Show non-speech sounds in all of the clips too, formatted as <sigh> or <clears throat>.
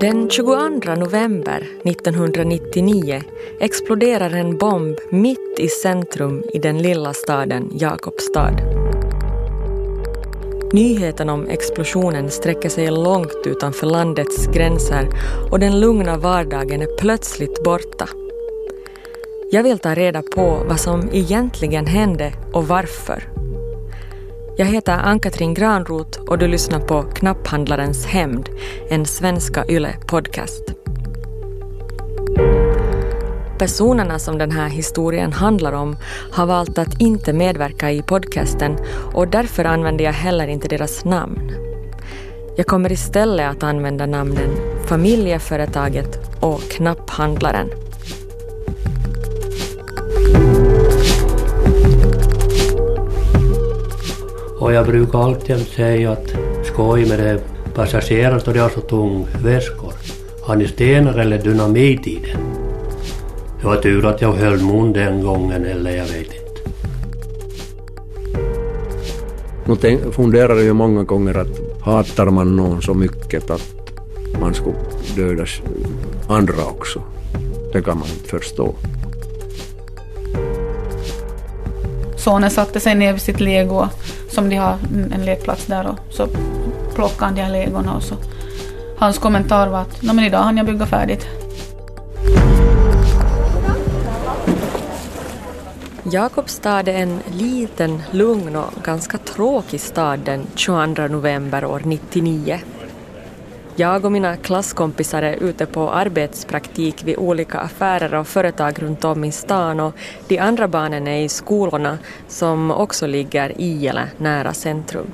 Den 22 november 1999 exploderar en bomb mitt i centrum i den lilla staden Jakobstad. Nyheten om explosionen sträcker sig långt utanför landets gränser och den lugna vardagen är plötsligt borta. Jag vill ta reda på vad som egentligen hände och varför. Jag heter Ann-Katrin Granroth och du lyssnar på Knapphandlarens hämnd, en svenska YLE-podcast. Personerna som den här historien handlar om har valt att inte medverka i podcasten och därför använder jag heller inte deras namn. Jag kommer istället att använda namnen Familjeföretaget och Knapphandlaren. Och jag brukar alltid säga att skoj med det passagerare då de har så tung väskor. Har ni stenar eller dynamit i den? Det var tur att jag höll mun den gången eller jag vet inte. Nu tänk, funderar jag ju många gånger att hatar man någon så mycket att man skulle döda andra också. Det kan man inte förstå. Sonen satte sig ner vid sitt lego som de har en lekplats där och så plockade han de här legorna och så hans kommentar var att men idag hann jag bygga färdigt. Jakobstad är en liten, lugn och ganska tråkig stad den 22 november år 99. Jag och mina klasskompisar är ute på arbetspraktik vid olika affärer och företag runt om i stan och de andra barnen är i skolorna som också ligger i eller nära centrum.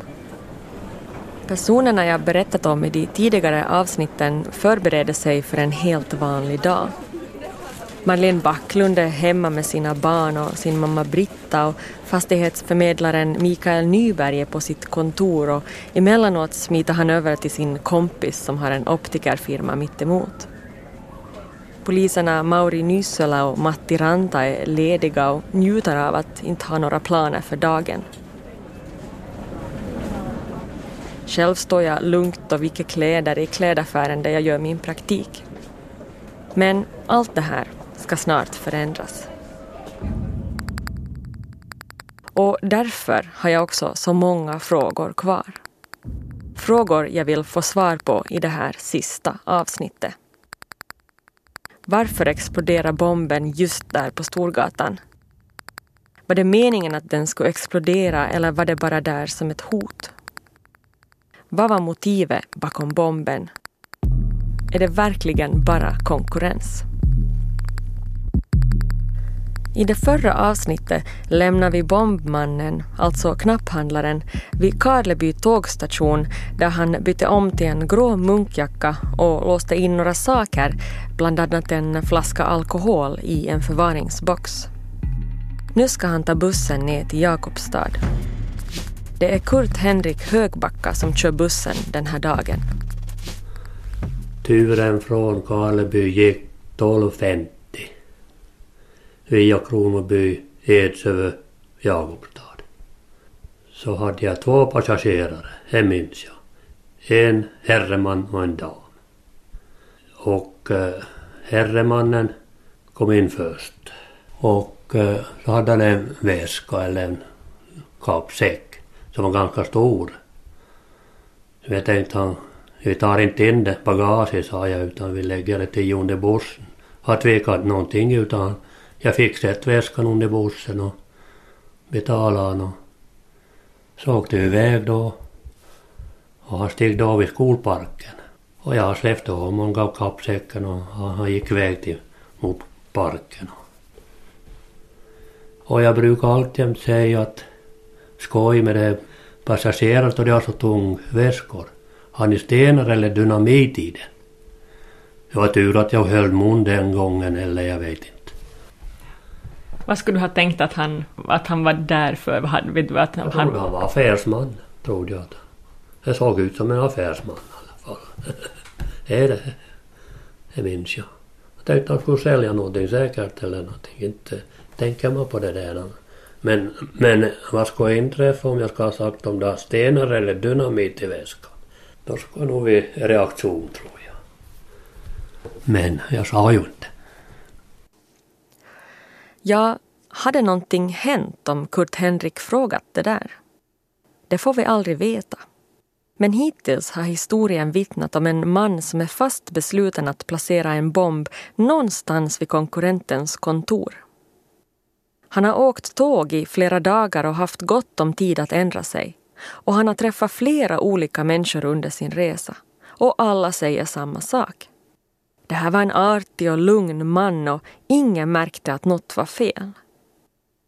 Personerna jag berättat om i de tidigare avsnitten förbereder sig för en helt vanlig dag. Marlene Backlund är hemma med sina barn och sin mamma Britta och fastighetsförmedlaren Mikael Nyberg är på sitt kontor och emellanåt smiter han över till sin kompis som har en optikerfirma mittemot. Poliserna Mauri Nyssela och Matti Ranta är lediga och njuter av att inte ha några planer för dagen. Själv står jag lugnt och viker kläder i klädaffären där jag gör min praktik. Men allt det här ska snart förändras. Och därför har jag också så många frågor kvar. Frågor jag vill få svar på i det här sista avsnittet. Varför exploderar bomben just där på Storgatan? Var det meningen att den skulle explodera eller var det bara där som ett hot? Vad var motivet bakom bomben? Är det verkligen bara konkurrens? I det förra avsnittet lämnar vi bombmannen, alltså knapphandlaren, vid Karleby tågstation där han bytte om till en grå munkjacka och låste in några saker, bland annat en flaska alkohol i en förvaringsbox. Nu ska han ta bussen ner till Jakobstad. Det är Kurt Henrik Högbacka som kör bussen den här dagen. Turen från Karleby gick 12.50 via Kronoby, Edsövö, Jakobstad. Så hade jag två passagerare, det minns jag. En herreman och en dam. Och eh, herremannen kom in först. Och eh, så hade han en väska eller en kappsäck som var ganska stor. Så jag tänkte han, vi tar inte in det bagaget sa jag utan vi lägger det till under bussen. Har tvekat någonting utan jag fick sett väskan under bussen och betalade och så åkte vi iväg då. Och han steg då vid skolparken. Och jag släppte honom och gav kappsäcken och han gick iväg till, mot parken. Och jag brukar alltid säga att skoj med det passagerare då de har så tung väskor. Har ni stenar eller dynamit i den? Det var tur att jag höll mun den gången eller jag vet inte. Vad skulle du ha tänkt att han, att han var där för? Vad, vet du, att han, jag trodde han var affärsman. Trodde jag. Det såg ut som en affärsman i alla fall. <laughs> är det. Det minns jag. Jag tänkte han skulle sälja någonting säkert eller någonting. Inte tänker man på det där. Men, men vad skulle inträffa om jag skulle ha sagt om det stenar eller dynamit i väskan? Då skulle nog bli reaktion tror jag. Men jag sa ju inte. Ja, hade någonting hänt om Kurt Henrik frågat det där? Det får vi aldrig veta. Men hittills har historien vittnat om en man som är fast besluten att placera en bomb någonstans vid konkurrentens kontor. Han har åkt tåg i flera dagar och haft gott om tid att ändra sig. Och han har träffat flera olika människor under sin resa. Och alla säger samma sak. Det här var en artig och lugn man och ingen märkte att något var fel.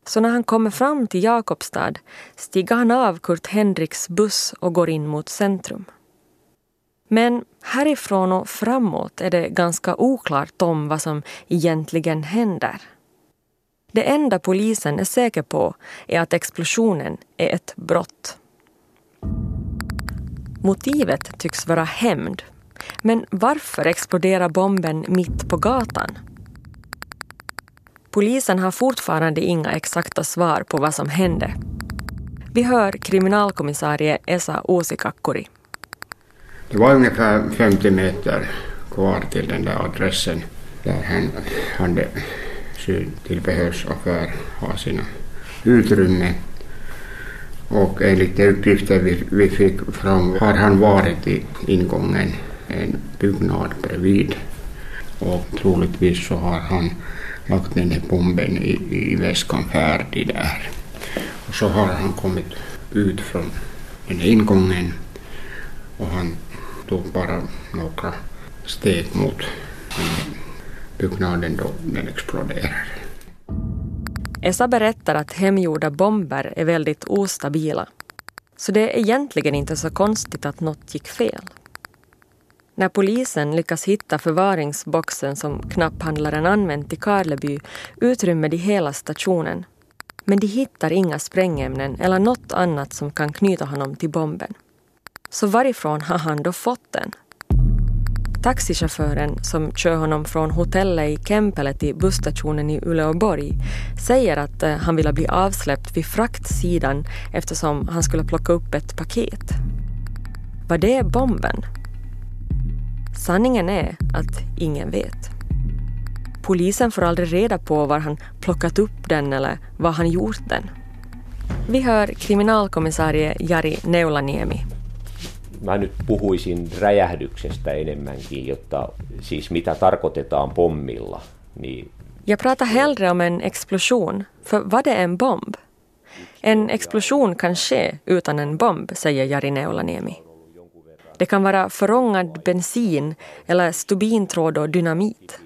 Så när han kommer fram till Jakobstad stiger han av Kurt Henriks buss och går in mot centrum. Men härifrån och framåt är det ganska oklart om vad som egentligen händer. Det enda polisen är säker på är att explosionen är ett brott. Motivet tycks vara hämnd. Men varför exploderar bomben mitt på gatan? Polisen har fortfarande inga exakta svar på vad som hände. Vi hör kriminalkommissarie Esa Uusikakkuri. Det var ungefär 50 meter kvar till den där adressen där han hade tillbehörsaffär ha sina utrymmen. Och enligt de uppgifter vi, vi fick fram har han varit i ingången en byggnad bredvid. Och troligtvis så har han lagt den här bomben i, i väskan färdig där. Och så har han kommit ut från den här ingången och han tog bara några steg mot byggnaden då den exploderade. Esa berättar att hemgjorda bomber är väldigt ostabila. Så det är egentligen inte så konstigt att något gick fel. När polisen lyckas hitta förvaringsboxen som knapphandlaren använt i Karleby utrymmer de hela stationen. Men de hittar inga sprängämnen eller något annat som kan knyta honom till bomben. Så varifrån har han då fått den? Taxichauffören som kör honom från hotellet i Kempele till busstationen i Uleåborg säger att eh, han ville bli avsläppt vid fraktsidan eftersom han skulle plocka upp ett paket. Var det bomben? Sanningen är att ingen vet. Polisen får aldrig reda på var han plockat upp den eller var han gjort den. Vi hör kriminalkommissarie Jari Neulaniemi. Mä nyt puhuisin räjähdyksestä enemmänkin, jotta siis mitä tarkoitetaan pommilla. Niin Jag pratar hellre om en explosion, för vad är en bomb? En explosion kan ske utan en bomb, säger Jari Neulaniemi. Det kan vara förångad bensin eller stubintråd och dynamit.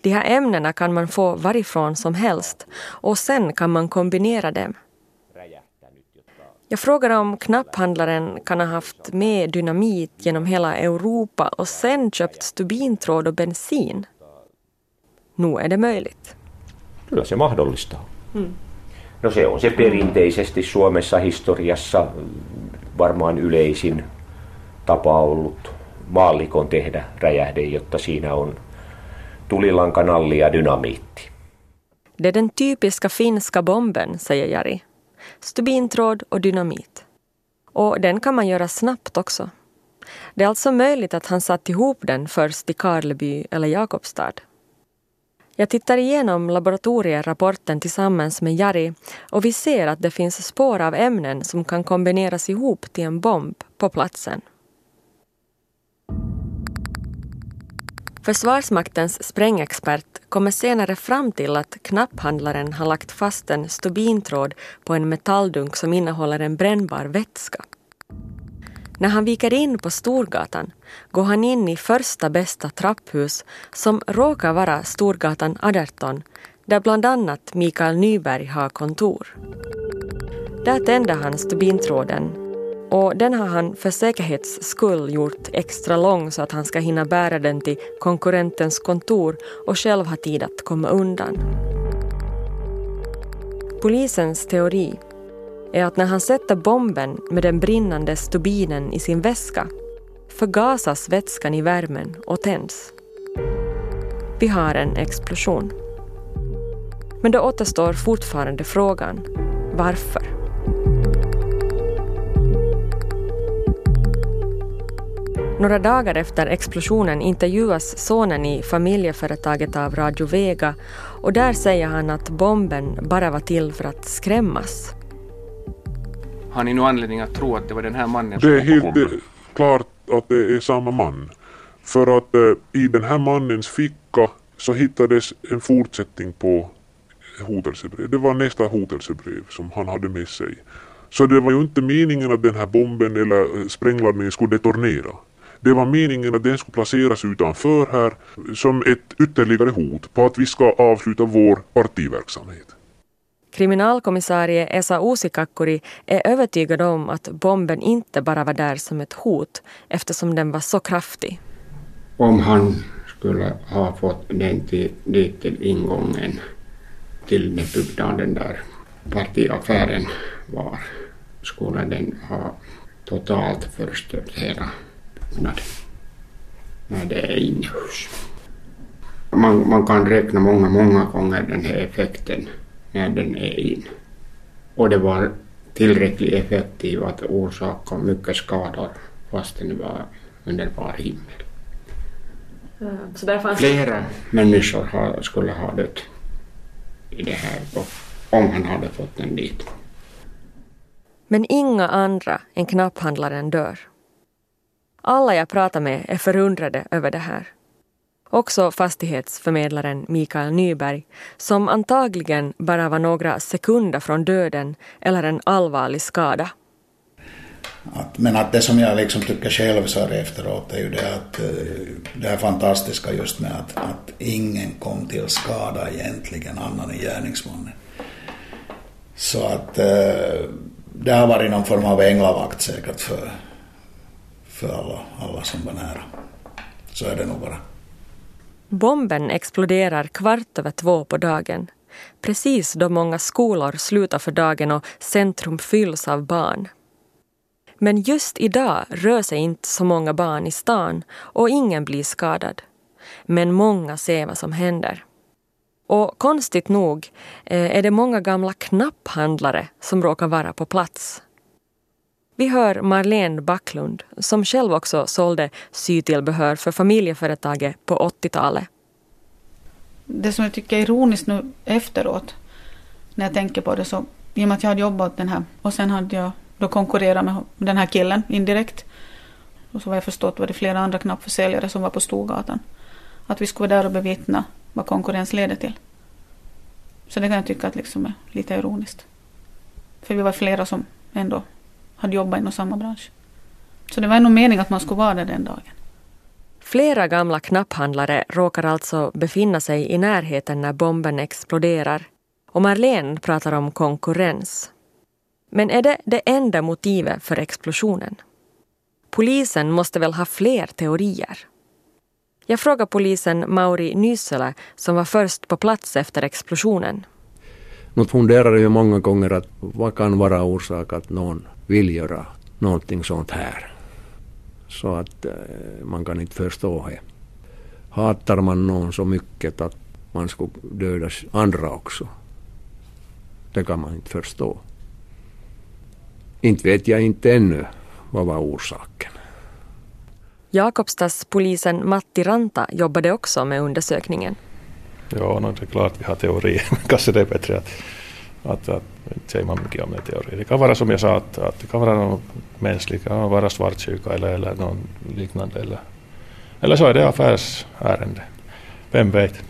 De här ämnena kan man få varifrån som helst och sen kan man kombinera dem. Jag frågar om knapphandlaren kan ha haft med dynamit genom hela Europa och sen köpt stubintråd och bensin. Nu är det möjligt. Kyllä se mahdollista Mm. No se on se perinteisesti Suomessa historiassa varmaan yleisin tapa ollut maallikon tehdä räjähde, jotta siinä on tulilankanalli ja dynamiitti. Det är den typiska finska bomben, säger Jari. Stubintråd och dynamit. Och den kan man göra snabbt också. Det är alltså möjligt att han satt ihop den först i Karleby eller Jakobstad. Jag tittar igenom laboratorierapporten tillsammans med Jari och vi ser att det finns spår av ämnen som kan kombineras ihop till en bomb på platsen. Försvarsmaktens sprängexpert kommer senare fram till att knapphandlaren har lagt fast en stubintråd på en metalldunk som innehåller en brännbar vätska. När han viker in på Storgatan går han in i första bästa trapphus som råkar vara Storgatan 18 där bland annat Mikael Nyberg har kontor. Där tänder han stubintråden och den har han för säkerhets skull gjort extra lång så att han ska hinna bära den till konkurrentens kontor och själv ha tid att komma undan. Polisens teori är att när han sätter bomben med den brinnande stubinen i sin väska förgasas vätskan i värmen och tänds. Vi har en explosion. Men då återstår fortfarande frågan varför. Några dagar efter explosionen intervjuas sonen i familjeföretaget av Radio Vega och där säger han att bomben bara var till för att skrämmas. Har ni någon anledning att tro att det var den här mannen Det är som helt eh, klart att det är samma man. För att eh, i den här mannens ficka så hittades en fortsättning på hotelsebrev. Det var nästa hotelsebrev som han hade med sig. Så det var ju inte meningen att den här bomben eller eh, sprängladdningen skulle detonera. Det var meningen att den skulle placeras utanför här som ett ytterligare hot på att vi ska avsluta vår partiverksamhet. Kriminalkommissarie Esa Uusikakkuri är övertygad om att bomben inte bara var där som ett hot eftersom den var så kraftig. Om han skulle ha fått den till, dit till ingången till den byggnaden där partiaffären var, skulle den ha totalt förstört hela byggnaden när det är inomhus. Man, man kan räkna många, många gånger den här effekten när den är in. Och det var tillräckligt effektiv att orsaka mycket skador fast det var under bar himmel. Så där fanns Flera människor har, skulle ha dött i det här och- om han hade fått den dit. Men inga andra än knapphandlaren dör. Alla jag pratar med är förundrade över det här. Också fastighetsförmedlaren Mikael Nyberg, som antagligen bara var några sekunder från döden eller en allvarlig skada. Att, men att det som jag liksom tycker själv så här efteråt är ju det att eh, det här fantastiska just med att, att ingen kom till skada egentligen annan än gärningsmannen. Så att eh, det har varit någon form av änglavakt säkert för, för alla, alla som var nära. Så är det nog bara. Bomben exploderar kvart över två på dagen. Precis då många skolor slutar för dagen och centrum fylls av barn. Men just idag rör sig inte så många barn i stan och ingen blir skadad. Men många ser vad som händer. Och konstigt nog eh, är det många gamla knapphandlare som råkar vara på plats. Vi hör Marlene Backlund som själv också sålde sytillbehör för familjeföretaget på 80-talet. Det som jag tycker är ironiskt nu efteråt, när jag tänker på det så, i och med att jag hade jobbat den här och sen hade jag då konkurrerat med den här killen indirekt. Och så vad jag förstått var det flera andra knappförsäljare som var på Storgatan. Att vi skulle vara där och bevittna vad konkurrens leder till. Så det kan jag tycka att liksom är lite ironiskt. För vi var flera som ändå hade jobbat inom samma bransch. Så det var ändå meningen att man skulle vara där den dagen. Flera gamla knapphandlare råkar alltså befinna sig i närheten när bomben exploderar. Och Marlene pratar om konkurrens. Men är det det enda motivet för explosionen? Polisen måste väl ha fler teorier? Jag frågar polisen Mauri Nysselä som var först på plats efter explosionen. Nu funderar ju många gånger att vad kan vara orsak att någon vill göra någonting sånt här. Så att eh, man kan inte förstå det. Hatar man någon så mycket att man skulle döda andra också. Det kan man inte förstå. Inte vet jag inte ännu vad var orsaken. Jakobstadspolisen Matti Ranta jobbade också med undersökningen. Ja, no, det är klart vi har teorier. <laughs> Men Kanske det är bättre att, att, att inte säger man mycket om det teorier. Det kan vara som jag sa, att, att det kan vara någon mänsklig, det kan vara svartsjuka eller, eller någon liknande. Eller, eller så är det affärsärende. Vem vet?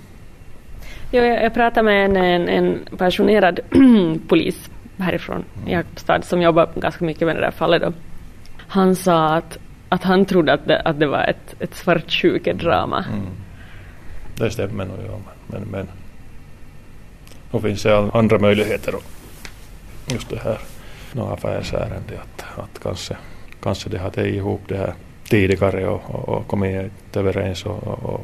Jo, jag, jag pratade med en, en, en pensionerad <clears throat> polis härifrån Jakobstad som jobbar ganska mycket med det där fallet. Då. Han sa att, att han trodde att det, att det var ett, ett svartsjukedrama. Mm. Det stämmer nog, ja. Men, men då finns det andra möjligheter. Just det här Några affärsärende. Att, att kanske, kanske det har tagit ihop det här tidigare och, och, och kommit överens och, och, och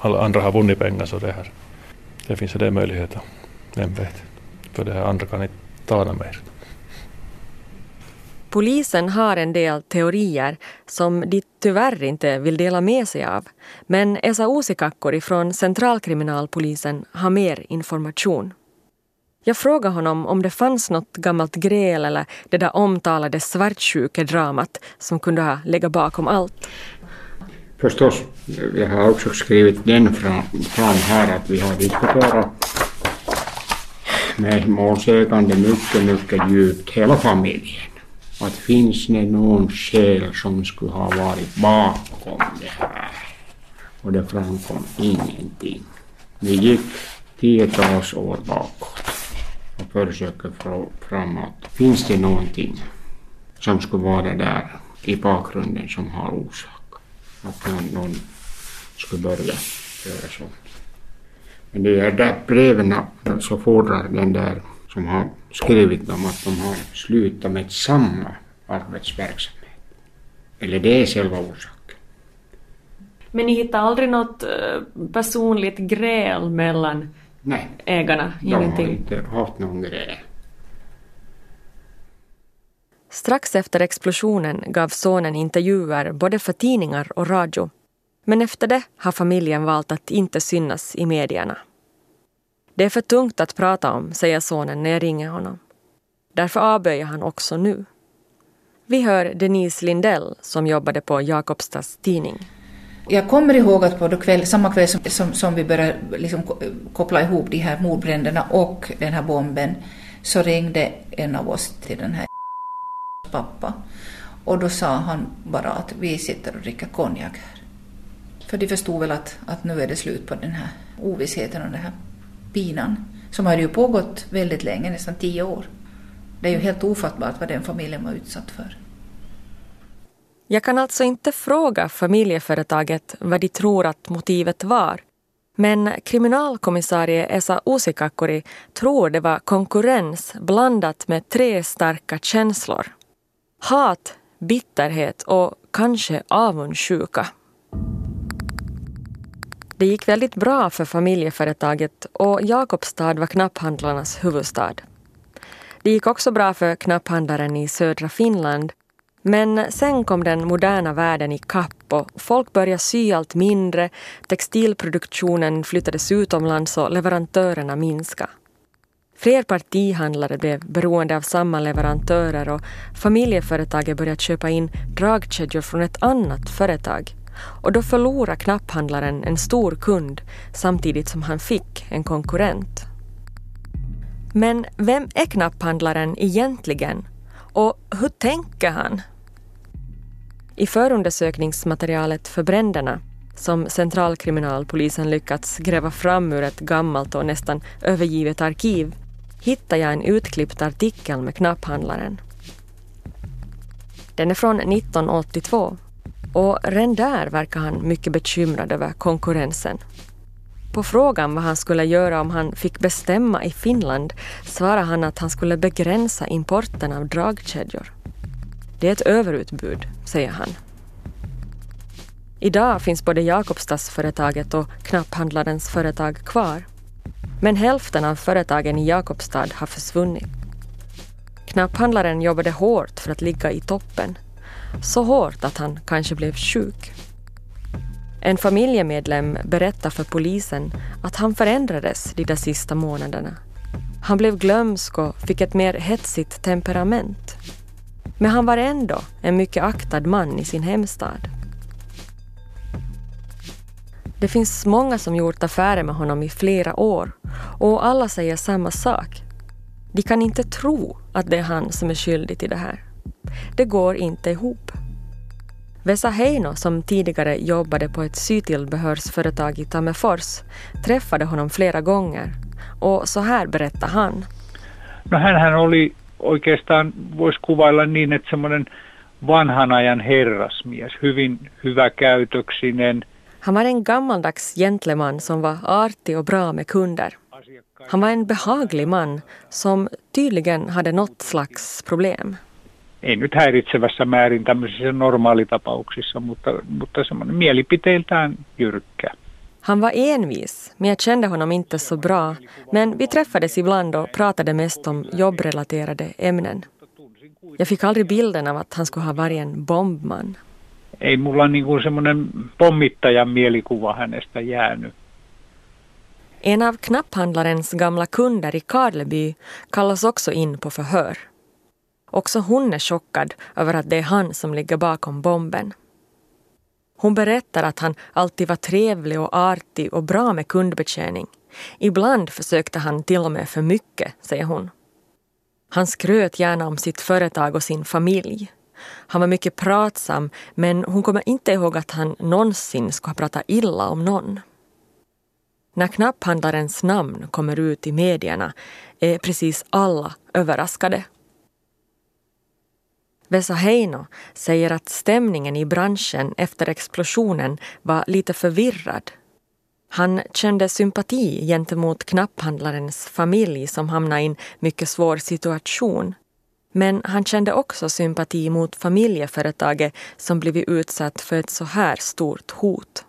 alla andra har vunnit pengar så det här. Det finns det möjligheter. Vem vet. För det här andra kan inte tala mer. Polisen har en del teorier som de tyvärr inte vill dela med sig av. Men Esa Uusikakkuri från centralkriminalpolisen har mer information. Jag frågade honom om det fanns något gammalt gräl eller det där omtalade svartsjukedramat som kunde ha legat bakom allt. Förstås, jag har också skrivit den fram, fram här att vi har diskuterat med målsägande mycket, mycket djupt, hela familjen. Att finns det någon själ som skulle ha varit bakom det här? Och det framkom ingenting. Vi gick tiotals år bakåt och försöker få framåt. Finns det någonting som skulle vara där i bakgrunden som har orsak? Att någon, någon skulle börja göra sånt. Men det är där breven så fordrar den där som har skrivit dem att de har slutat med samma arbetsverksamhet. Eller det är själva orsaken. Men ni hittade aldrig något eh, personligt gräl mellan Nej, ägarna? de har inte haft någon grej. Strax efter explosionen gav sonen intervjuer både för tidningar och radio. Men efter det har familjen valt att inte synas i medierna. Det är för tungt att prata om, säger sonen när jag ringer honom. Därför avböjer han också nu. Vi hör Denise Lindell som jobbade på Jakobstads tidning. Jag kommer ihåg att på kväll, samma kväll som, som, som vi började liksom koppla ihop de här mordbränderna och den här bomben så ringde en av oss till den här <laughs> pappa. Och då sa han bara att vi sitter och dricker konjak här. För de förstod väl att, att nu är det slut på den här ovissheten och det här pinan. Som hade ju pågått väldigt länge, nästan tio år. Det är ju helt ofattbart vad den familjen var utsatt för. Jag kan alltså inte fråga familjeföretaget vad de tror att motivet var. Men kriminalkommissarie Esa Usikakuri tror det var konkurrens blandat med tre starka känslor. Hat, bitterhet och kanske avundsjuka. Det gick väldigt bra för familjeföretaget och Jakobstad var knapphandlarnas huvudstad. Det gick också bra för knapphandlaren i södra Finland men sen kom den moderna världen i kapp och folk började sy allt mindre, textilproduktionen flyttades utomlands och leverantörerna minskade. Fler partihandlare blev beroende av samma leverantörer och familjeföretaget började köpa in dragkedjor från ett annat företag. Och då förlorade knapphandlaren en stor kund samtidigt som han fick en konkurrent. Men vem är knapphandlaren egentligen? Och hur tänker han? I förundersökningsmaterialet för bränderna som centralkriminalpolisen lyckats gräva fram ur ett gammalt och nästan övergivet arkiv hittar jag en utklippt artikel med knapphandlaren. Den är från 1982 och redan där verkar han mycket bekymrad över konkurrensen. På frågan vad han skulle göra om han fick bestämma i Finland svarar han att han skulle begränsa importen av dragkedjor. Det är ett överutbud, säger han. Idag finns både Jakobstadsföretaget och knapphandlarens företag kvar. Men hälften av företagen i Jakobstad har försvunnit. Knapphandlaren jobbade hårt för att ligga i toppen. Så hårt att han kanske blev sjuk. En familjemedlem berättar för polisen att han förändrades de där sista månaderna. Han blev glömsk och fick ett mer hetsigt temperament. Men han var ändå en mycket aktad man i sin hemstad. Det finns många som gjort affärer med honom i flera år och alla säger samma sak. De kan inte tro att det är han som är skyldig till det här. Det går inte ihop. Vesa Heino, som tidigare jobbade på ett sytillbehörsföretag i Tammerfors, träffade honom flera gånger. Och så här berättar han. No hänhän oli oikeastaan, voisi kuvailla niin, että semmoinen vanhan ajan herrasmies, hyvin hyväkäytöksinen. Han var en gammaldags gentleman som var artig och bra med kunder. Han var en behaglig man som tydligen hade något slags problem. Ei nyt häiritsevässä määrin tämmöisissä normaalitapauksissa, mutta, mutta semmoinen mielipiteiltään jyrkkä. Han var envis, men jag kände honom inte så bra. Men vi träffades ibland och pratade mest om jobbrelaterade ämnen. Jag fick aldrig bilden av att han skulle ha varit en bombman. Ei mulla niin kuin semmoinen pommittajan mielikuva hänestä jäänyt. En av knapphandlarens gamla kunder i Karleby kallas också in på förhör. Också hon är chockad över att det är han som ligger bakom bomben. Hon berättar att han alltid var trevlig och artig och bra med kundbetjäning. Ibland försökte han till och med för mycket, säger hon. Han skröt gärna om sitt företag och sin familj. Han var mycket pratsam men hon kommer inte ihåg att han någonsin skulle ha pratat illa om någon. När knapphandlarens namn kommer ut i medierna är precis alla överraskade. Vesa Heino säger att stämningen i branschen efter explosionen var lite förvirrad. Han kände sympati gentemot knapphandlarens familj som hamnade i en mycket svår situation. Men han kände också sympati mot familjeföretaget som blivit utsatt för ett så här stort hot.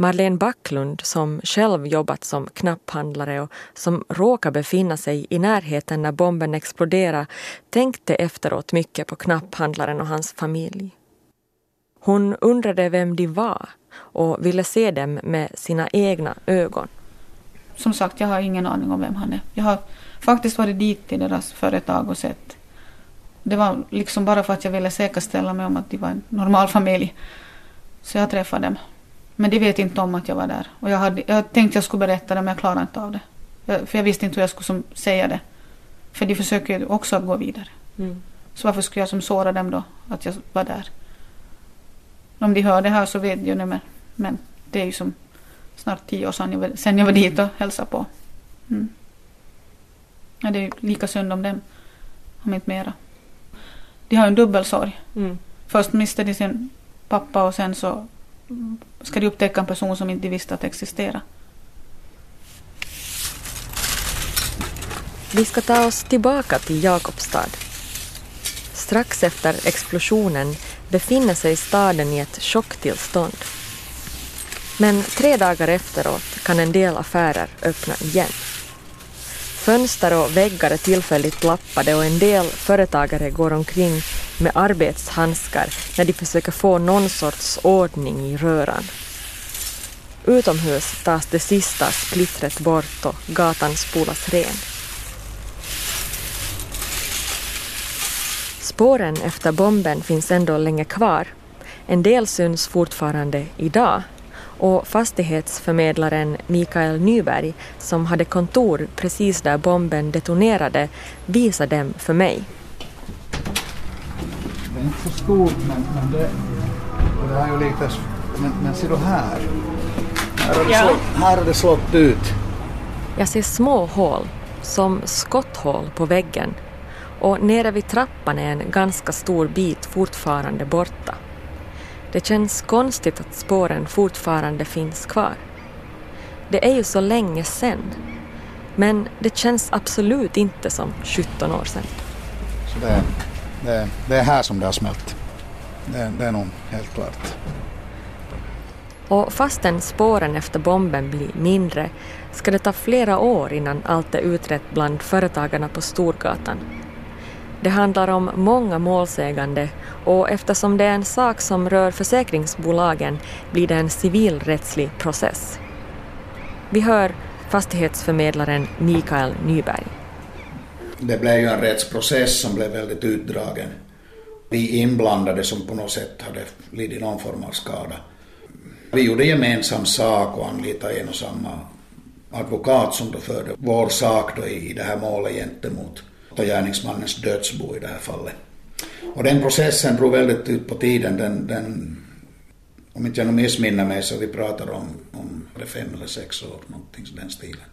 Marlene Backlund, som själv jobbat som knapphandlare och som råkade befinna sig i närheten när bomben exploderade, tänkte efteråt mycket på knapphandlaren och hans familj. Hon undrade vem de var och ville se dem med sina egna ögon. Som sagt, jag har ingen aning om vem han är. Jag har faktiskt varit dit till deras företag och sett. Det var liksom bara för att jag ville säkerställa mig om att de var en normal familj. Så jag träffade dem. Men de vet inte om att jag var där. Och jag, hade, jag tänkte jag skulle berätta det men jag klarade inte av det. Jag, för jag visste inte hur jag skulle som, säga det. För de försöker ju också att gå vidare. Mm. Så varför skulle jag som såra dem då? Att jag var där. Om de hör det här så vet de ju men, men det är ju som snart tio år sedan jag var, sen jag var dit och hälsade på. Mm. Ja, det är lika synd om dem. Om inte mera. De har ju en dubbelsorg. Mm. Först miste de sin pappa och sen så ska de upptäcka en person som inte visste att existera. Vi ska ta oss tillbaka till Jakobstad. Strax efter explosionen befinner sig staden i ett chocktillstånd. Men tre dagar efteråt kan en del affärer öppna igen. Fönster och väggar är tillfälligt lappade och en del företagare går omkring med arbetshandskar när de försöker få någon sorts ordning i röran. Utomhus tas det sista splittret bort och gatan spolas ren. Spåren efter bomben finns ändå länge kvar. En del syns fortfarande idag och fastighetsförmedlaren Mikael Nyberg som hade kontor precis där bomben detonerade visade dem för mig. Det är inte så stort men, men det, det är ju lite... Men, men ser du här? Här har, det ja. slått, här har det slått ut. Jag ser små hål, som skotthål på väggen och nere vid trappan är en ganska stor bit fortfarande borta. Det känns konstigt att spåren fortfarande finns kvar. Det är ju så länge sen. Men det känns absolut inte som 17 år sedan. Så det, det, är här som det har smält. Det, det är nog helt klart. Och fastän spåren efter bomben blir mindre ska det ta flera år innan allt är utrett bland företagarna på Storgatan. Det handlar om många målsägande och eftersom det är en sak som rör försäkringsbolagen blir det en civilrättslig process. Vi hör fastighetsförmedlaren Mikael Nyberg. Det blev ju en rättsprocess som blev väldigt utdragen. Vi inblandade som på något sätt hade lidit någon form av skada. Vi gjorde gemensam sak och anlitade en och samma advokat som då förde vår sak då i det här målet gentemot gärningsmannens dödsbo i det här fallet. Och den processen drog väldigt ut på tiden. Den, den, om inte jag missminner mig så vi pratar om, om det fem eller sex år, någonting i den stilen.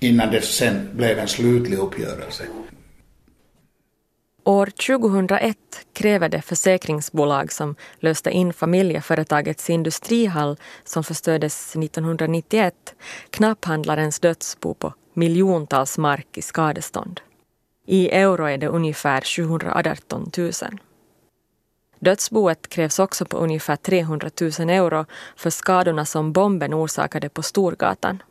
Innan det sen blev en slutlig uppgörelse. År 2001 kräver det försäkringsbolag som löste in familjeföretagets industrihall som förstördes 1991 knapphandlarens dödsbo på miljontals mark i skadestånd. I euro är det ungefär 718 000. Dödsboet krävs också på ungefär 300 000 euro för skadorna som bomben orsakade på Storgatan.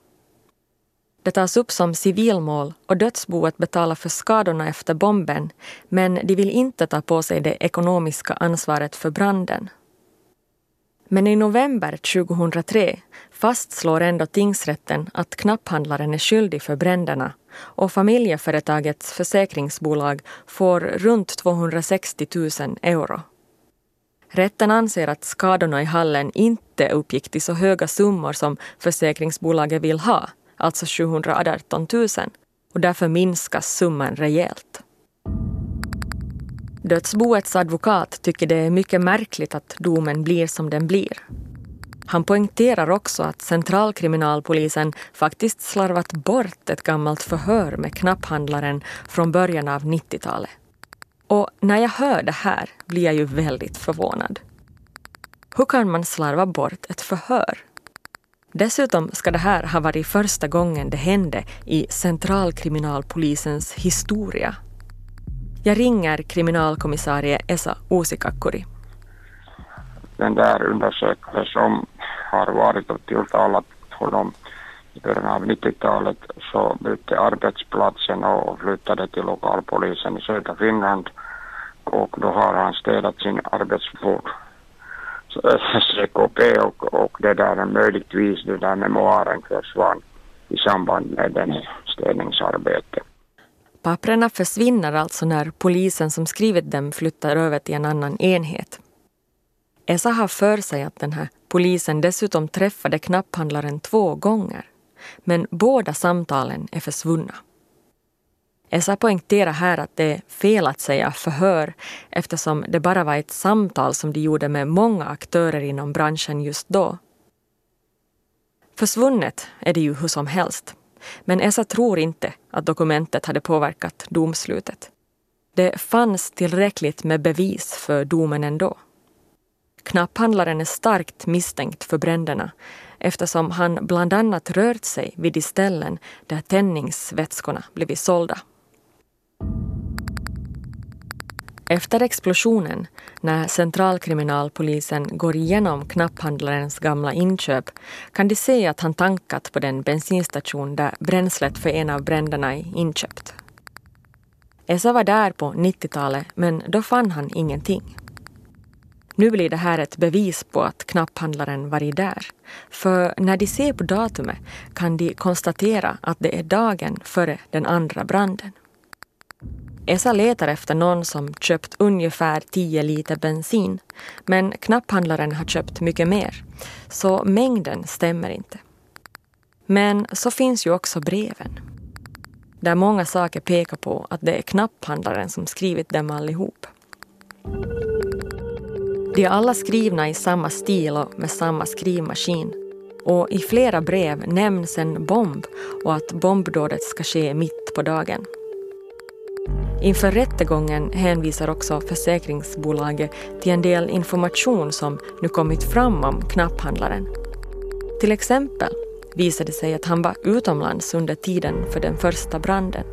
Det tas upp som civilmål och dödsboet betalar för skadorna efter bomben men de vill inte ta på sig det ekonomiska ansvaret för branden. Men i november 2003 fastslår ändå tingsrätten att knapphandlaren är skyldig för bränderna och familjeföretagets försäkringsbolag får runt 260 000 euro. Rätten anser att skadorna i hallen inte uppgick till så höga summor som försäkringsbolaget vill ha, alltså 718 000, och därför minskas summan rejält. Dödsboets advokat tycker det är mycket märkligt att domen blir som den blir. Han poängterar också att centralkriminalpolisen faktiskt slarvat bort ett gammalt förhör med knapphandlaren från början av 90-talet. Och när jag hör det här blir jag ju väldigt förvånad. Hur kan man slarva bort ett förhör? Dessutom ska det här ha varit första gången det hände i centralkriminalpolisens historia. Jag ringer kriminalkommissarie Esa Uusikakkuri. Den där undersökaren som har varit och tilltalat honom i början av 90-talet så bytte arbetsplatsen och flyttade till lokalpolisen i södra Finland och då har han städat sin arbetsbord. <laughs> CKP och, och det där möjligtvis det där memoaren försvann i samband med den städningsarbetet. Papprena försvinner alltså när polisen som skrivit dem flyttar över till en annan enhet. Esa har för sig att den här polisen dessutom träffade knapphandlaren två gånger. Men båda samtalen är försvunna. Esa poängterar här att det är fel att säga förhör eftersom det bara var ett samtal som de gjorde med många aktörer inom branschen just då. Försvunnet är det ju hur som helst. Men Esa tror inte att dokumentet hade påverkat domslutet. Det fanns tillräckligt med bevis för domen ändå. Knapphandlaren är starkt misstänkt för bränderna eftersom han bland annat rört sig vid de ställen där tändningsvätskorna blivit sålda. Efter explosionen, när centralkriminalpolisen går igenom knapphandlarens gamla inköp, kan de se att han tankat på den bensinstation där bränslet för en av bränderna är inköpt. Esa var där på 90-talet, men då fann han ingenting. Nu blir det här ett bevis på att knapphandlaren varit där. För när de ser på datumet kan de konstatera att det är dagen före den andra branden. Esa letar efter någon som köpt ungefär 10 liter bensin, men knapphandlaren har köpt mycket mer, så mängden stämmer inte. Men så finns ju också breven, där många saker pekar på att det är knapphandlaren som skrivit dem allihop. De är alla skrivna i samma stil och med samma skrivmaskin. Och i flera brev nämns en bomb och att bombdådet ska ske mitt på dagen. Inför rättegången hänvisar också försäkringsbolaget till en del information som nu kommit fram om knapphandlaren. Till exempel visade det sig att han var utomlands under tiden för den första branden.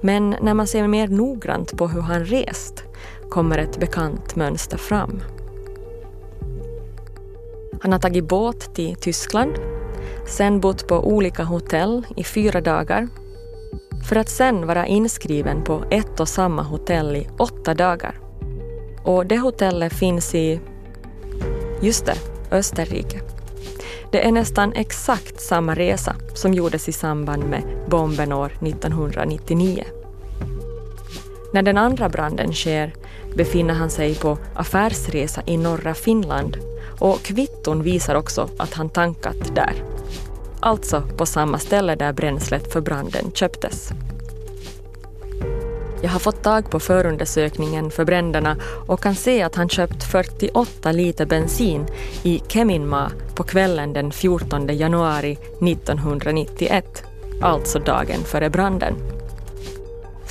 Men när man ser mer noggrant på hur han rest kommer ett bekant mönster fram. Han har tagit båt till Tyskland, sen bott på olika hotell i fyra dagar för att sen vara inskriven på ett och samma hotell i åtta dagar. Och det hotellet finns i, just det, Österrike. Det är nästan exakt samma resa som gjordes i samband med bomben år 1999. När den andra branden sker befinner han sig på affärsresa i norra Finland och kvitton visar också att han tankat där. Alltså på samma ställe där bränslet för branden köptes. Jag har fått tag på förundersökningen för bränderna och kan se att han köpt 48 liter bensin i Keminmaa på kvällen den 14 januari 1991, alltså dagen före branden.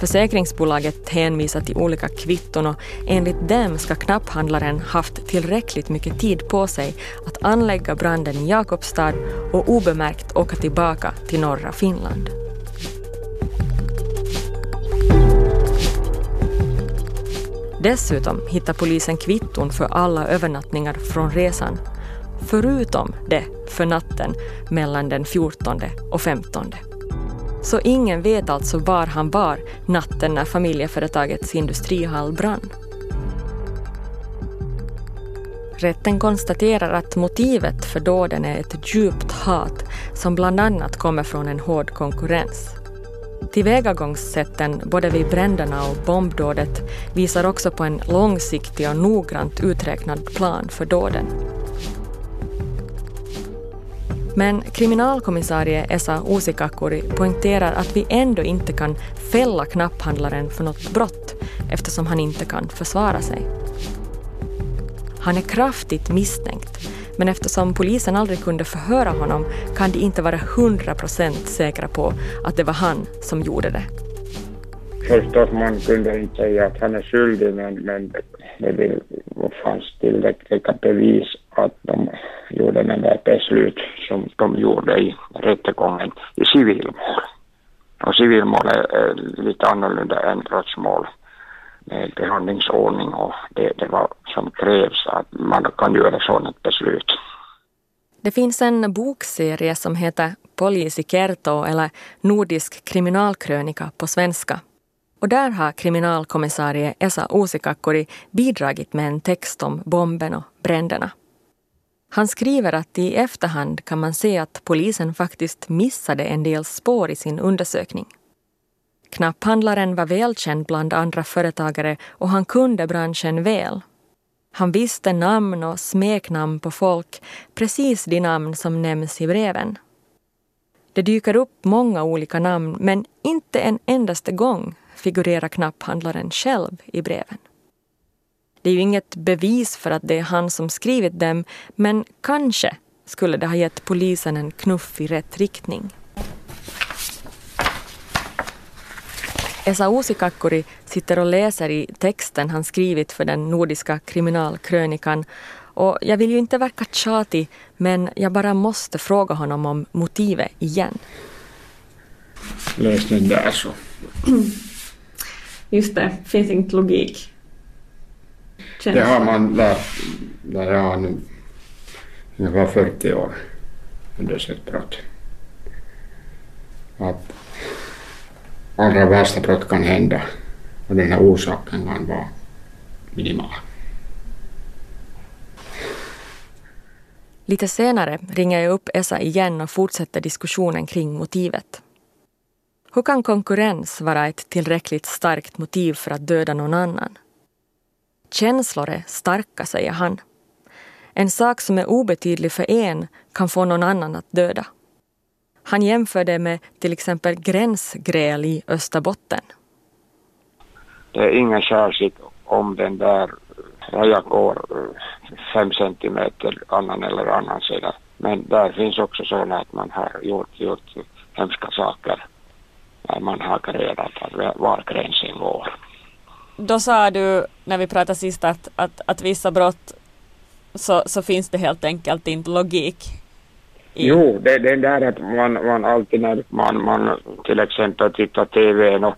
Försäkringsbolaget hänvisar till olika kvitton och enligt dem ska knapphandlaren haft tillräckligt mycket tid på sig att anlägga branden i Jakobstad och obemärkt åka tillbaka till norra Finland. Dessutom hittar polisen kvitton för alla övernattningar från resan, förutom det för natten mellan den 14 och 15. Så ingen vet alltså var han var natten när familjeföretagets industrihall brann. Rätten konstaterar att motivet för dåden är ett djupt hat som bland annat kommer från en hård konkurrens. Tillvägagångssätten både vid bränderna och bombdådet visar också på en långsiktig och noggrant uträknad plan för dåden. Men kriminalkommissarie Esa Uusikakuri poängterar att vi ändå inte kan fälla knapphandlaren för något brott eftersom han inte kan försvara sig. Han är kraftigt misstänkt men eftersom polisen aldrig kunde förhöra honom kan de inte vara hundra procent säkra på att det var han som gjorde det. Förstås, man kunde inte säga att han är skyldig, men, men det fanns tillräckliga bevis att de gjorde den där beslut som de gjorde i rättegången i civilmål. Och civilmål är eh, eh, lite annorlunda än brottsmål med behandlingsordning och det, det var som krävs att man kan göra sådant beslut. Det finns en bokserie som heter Polisi i Kerto eller Nordisk kriminalkrönika på svenska. Och där har kriminalkommissarie Esa Uusikakkuri bidragit med en text om bomben och bränderna. Han skriver att i efterhand kan man se att polisen faktiskt missade en del spår i sin undersökning. Knapphandlaren var välkänd bland andra företagare och han kunde branschen väl. Han visste namn och smeknamn på folk, precis de namn som nämns i breven. Det dyker upp många olika namn men inte en endaste gång figurerar knapphandlaren själv i breven. Det är ju inget bevis för att det är han som skrivit dem men kanske skulle det ha gett polisen en knuff i rätt riktning. Esa Uusikakkuri sitter och läser i texten han skrivit för den nordiska kriminalkrönikan och jag vill ju inte verka tjatig men jag bara måste fråga honom om motivet igen. Läs den där så. Just det, finns inte logik. Känns det har man lärt när jag nu ungefär 40 år undersökt brott. Att allra värsta brott kan hända och den här orsaken kan vara minimal. Lite senare ringer jag upp Esa igen och fortsätter diskussionen kring motivet. Hur kan konkurrens vara ett tillräckligt starkt motiv för att döda någon annan? Känslor är starka, säger han. En sak som är obetydlig för en kan få någon annan att döda. Han jämför det med till exempel gränsgräl i Österbotten. Det är inget särskilt om den där rajan går eh, fem centimeter annan eller annan sida. Men där finns också sådana att man har gjort, gjort hemska saker när man har grälat var gränsen går. Då sa du när vi pratade sist att, att, att vissa brott så, så finns det helt enkelt inte logik i... Jo, det, det är där att man, man alltid när man, man till exempel tittar TV och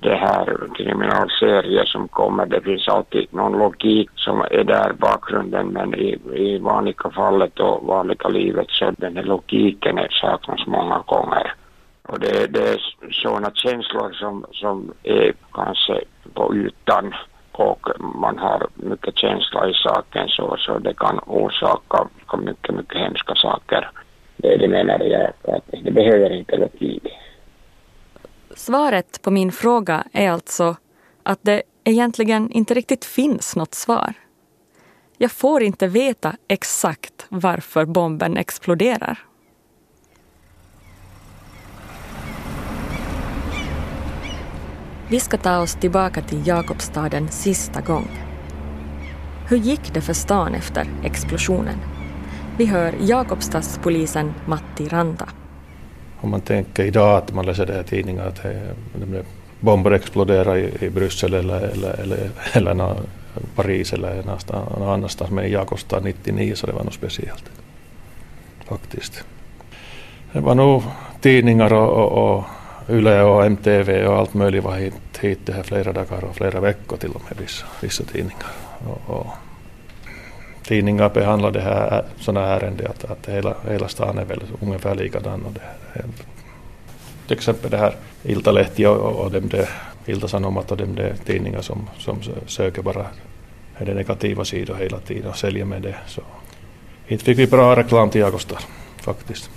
det här kriminalserier som kommer, det finns alltid någon logik som är där bakgrunden men i, i vanliga fallet och vanliga livet så den här logiken saknas många gånger. Och det, det är sådana känslor som, som är kanske på ytan och man har mycket känsla i saken så, så det kan orsaka mycket, mycket hemska saker. Det, det menar jag att det behöver inte logik. Svaret på min fråga är alltså att det egentligen inte riktigt finns något svar. Jag får inte veta exakt varför bomben exploderar. Vi ska ta oss tillbaka till Jakobstad en sista gång. Hur gick det för stan efter explosionen? Vi hör Jakobstadspolisen Matti Ranta. Om man tänker idag att man läser det här tidningar att eh, bomber exploderar i, i Bryssel eller, eller, eller, eller Paris eller någon annanstans. Men i Jakobstad 99 så det var något speciellt. Faktiskt. Det var nog tidningar och, och, och Yle och MTV och allt möjligt var hit, hit det här flera dagar och flera veckor till och med vissa, vissa tidningar. Och, och tidningar behandlar det här sådana ärenden att, att hela, hela stan är väl ungefär likadan. Och det, till exempel det här Iltalehti och, och och de Ilta-Sanomat och de, de tidningar som, som söker bara är det negativa sidor hela tiden och säljer med det. Så inte fick vi bra reklam till Jagostar faktiskt.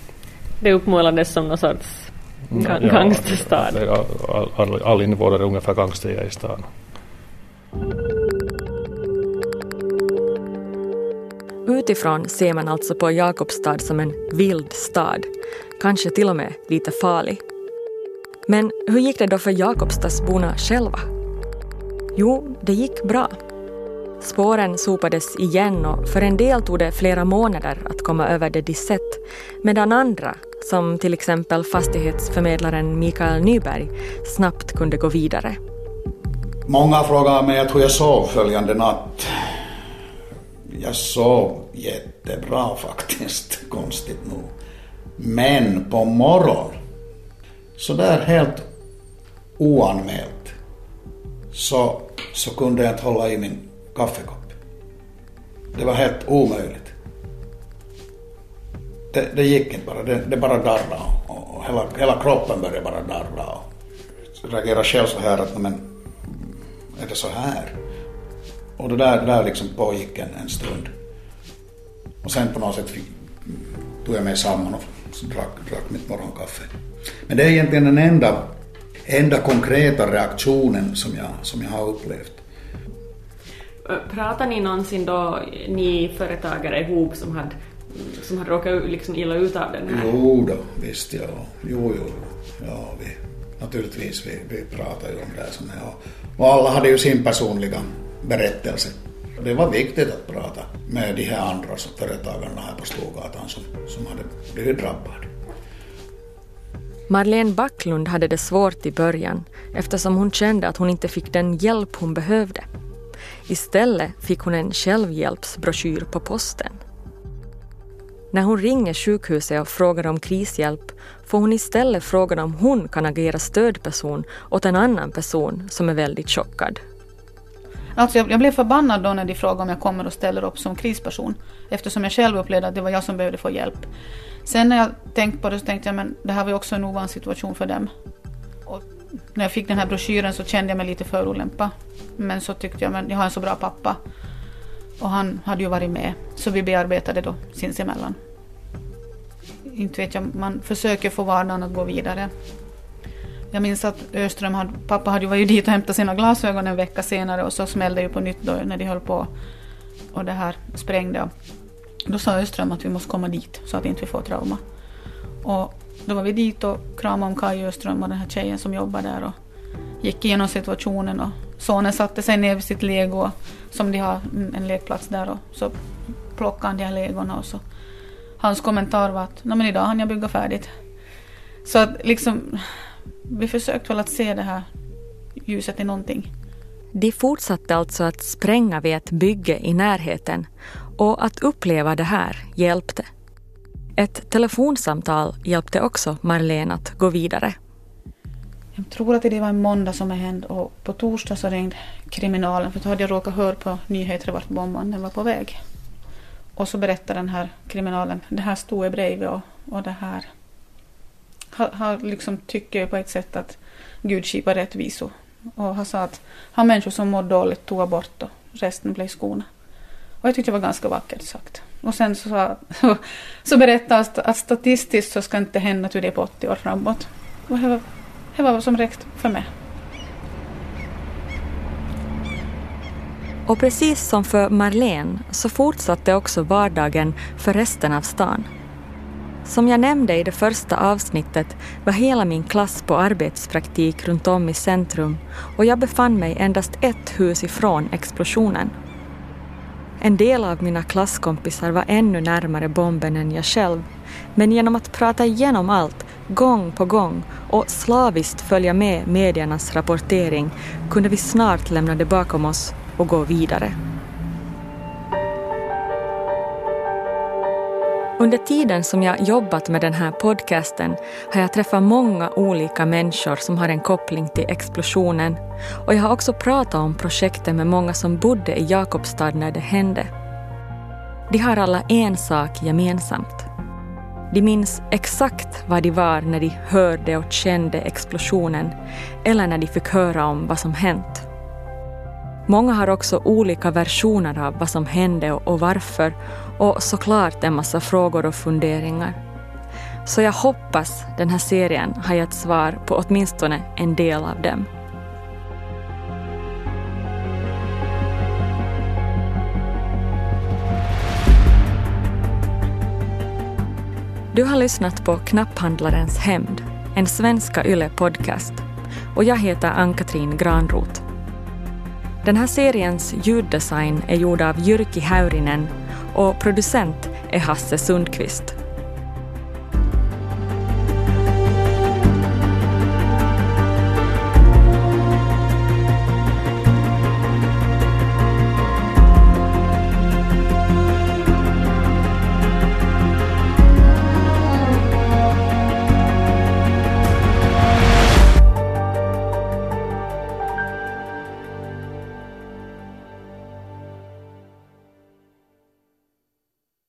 Det uppmålades som någon sorts ga ja, gangsterstad. All, invånare är ungefär gangster i stan. Utifrån ser man alltså på Jakobstad som en vild stad, kanske till och med lite farlig. Men hur gick det då för Jakobstadsborna själva? Jo, det gick bra. Spåren sopades igen och för en del tog det flera månader att komma över det de sett, medan andra, som till exempel fastighetsförmedlaren Mikael Nyberg, snabbt kunde gå vidare. Många frågar mig hur jag sov följande natt. Jag sov jättebra faktiskt, <laughs> konstigt nog. Men på morgonen, så där helt oanmält, så, så kunde jag inte hålla i min kaffekopp. Det var helt omöjligt. Det, det gick inte bara, det, det bara darrade och, och hela, hela kroppen började bara darra. Och jag reagerade själv så här att, men är det så här? Och det där, det där liksom pågick en, en stund. Och sen på något sätt fick, tog jag mig samman och drack, drack mitt morgonkaffe. Men det är egentligen den enda, enda konkreta reaktionen som jag, som jag har upplevt. Pratar ni någonsin då, ni företagare ihop som hade, som hade råkat liksom illa ut av den här? Jo då, visst ja. Jo, jo. Ja, vi, naturligtvis, vi, vi pratar ju om det som är. Och alla hade ju sin personliga berättelse. Det var viktigt att prata med de här andra företagarna här på Storgatan som, som hade blivit drabbade. Marlene Backlund hade det svårt i början eftersom hon kände att hon inte fick den hjälp hon behövde. Istället fick hon en självhjälpsbroschyr på posten. När hon ringer sjukhuset och frågar om krishjälp får hon istället frågan om hon kan agera stödperson åt en annan person som är väldigt chockad. Alltså jag, jag blev förbannad då när de frågade om jag kommer och ställer upp som krisperson. Eftersom jag själv upplevde att det var jag som behövde få hjälp. Sen när jag tänkte på det så tänkte jag men det här var ju också en ovan situation för dem. Och när jag fick den här broschyren så kände jag mig lite förolämpad. Men så tyckte jag men jag har en så bra pappa. Och han hade ju varit med. Så vi bearbetade då sinsemellan. Inte vet jag, man försöker få vardagen att gå vidare. Jag minns att Öström, hade, pappa hade ju varit dit och hämtat sina glasögon en vecka senare och så smällde det ju på nytt då när de höll på och det här sprängde. Då sa Öström att vi måste komma dit så att inte vi får trauma. Och då var vi dit och kramade om Kaj Öström och den här tjejen som jobbar där och gick igenom situationen och sonen satte sig ner vid sitt lego som de har mm, en lekplats där och så plockade han de här legorna och så hans kommentar var att men idag hann jag bygga färdigt. Så att liksom vi försökte väl att se det här ljuset i någonting. De fortsatte alltså att spränga vid ett bygge i närheten och att uppleva det här hjälpte. Ett telefonsamtal hjälpte också Marlene att gå vidare. Jag tror att det var en måndag som det hände och på torsdag så ringde kriminalen för då hade jag råkat höra på nyheter vart bomben var på väg. Och så berättade den här kriminalen, det här stod jag bredvid och, och det här Han liksom tycker på ett sätt att Gud skipar rättvisa. Och han sa att Han människor som mår dåligt tog bort och resten blev skona. Och jag tyckte det var ganska vackert sagt. Och sen så, <laughs> så, så berättades att statistiskt så ska inte hända till det på 80 år framåt. Och det var, det var vad som räckte för mig. Och precis som för Marlene så fortsatte också vardagen för resten av stan. Som jag nämnde i det första avsnittet var hela min klass på arbetspraktik runt om i centrum och jag befann mig endast ett hus ifrån explosionen. En del av mina klasskompisar var ännu närmare bomben än jag själv men genom att prata igenom allt gång på gång och slaviskt följa med mediernas rapportering kunde vi snart lämna det bakom oss och gå vidare. Under tiden som jag jobbat med den här podcasten har jag träffat många olika människor som har en koppling till explosionen och jag har också pratat om projektet med många som bodde i Jakobstad när det hände. De har alla en sak gemensamt. De minns exakt vad de var när de hörde och kände explosionen eller när de fick höra om vad som hänt. Många har också olika versioner av vad som hände och varför och såklart en massa frågor och funderingar. Så jag hoppas den här serien har gett svar på åtminstone en del av dem. Du har lyssnat på Knapphandlarens hämnd, en svenska YLE-podcast. Och jag heter Ann-Katrin Granroth. Den här seriens ljuddesign är gjord av Jyrki Häyrinen och producent är Hasse Sundqvist.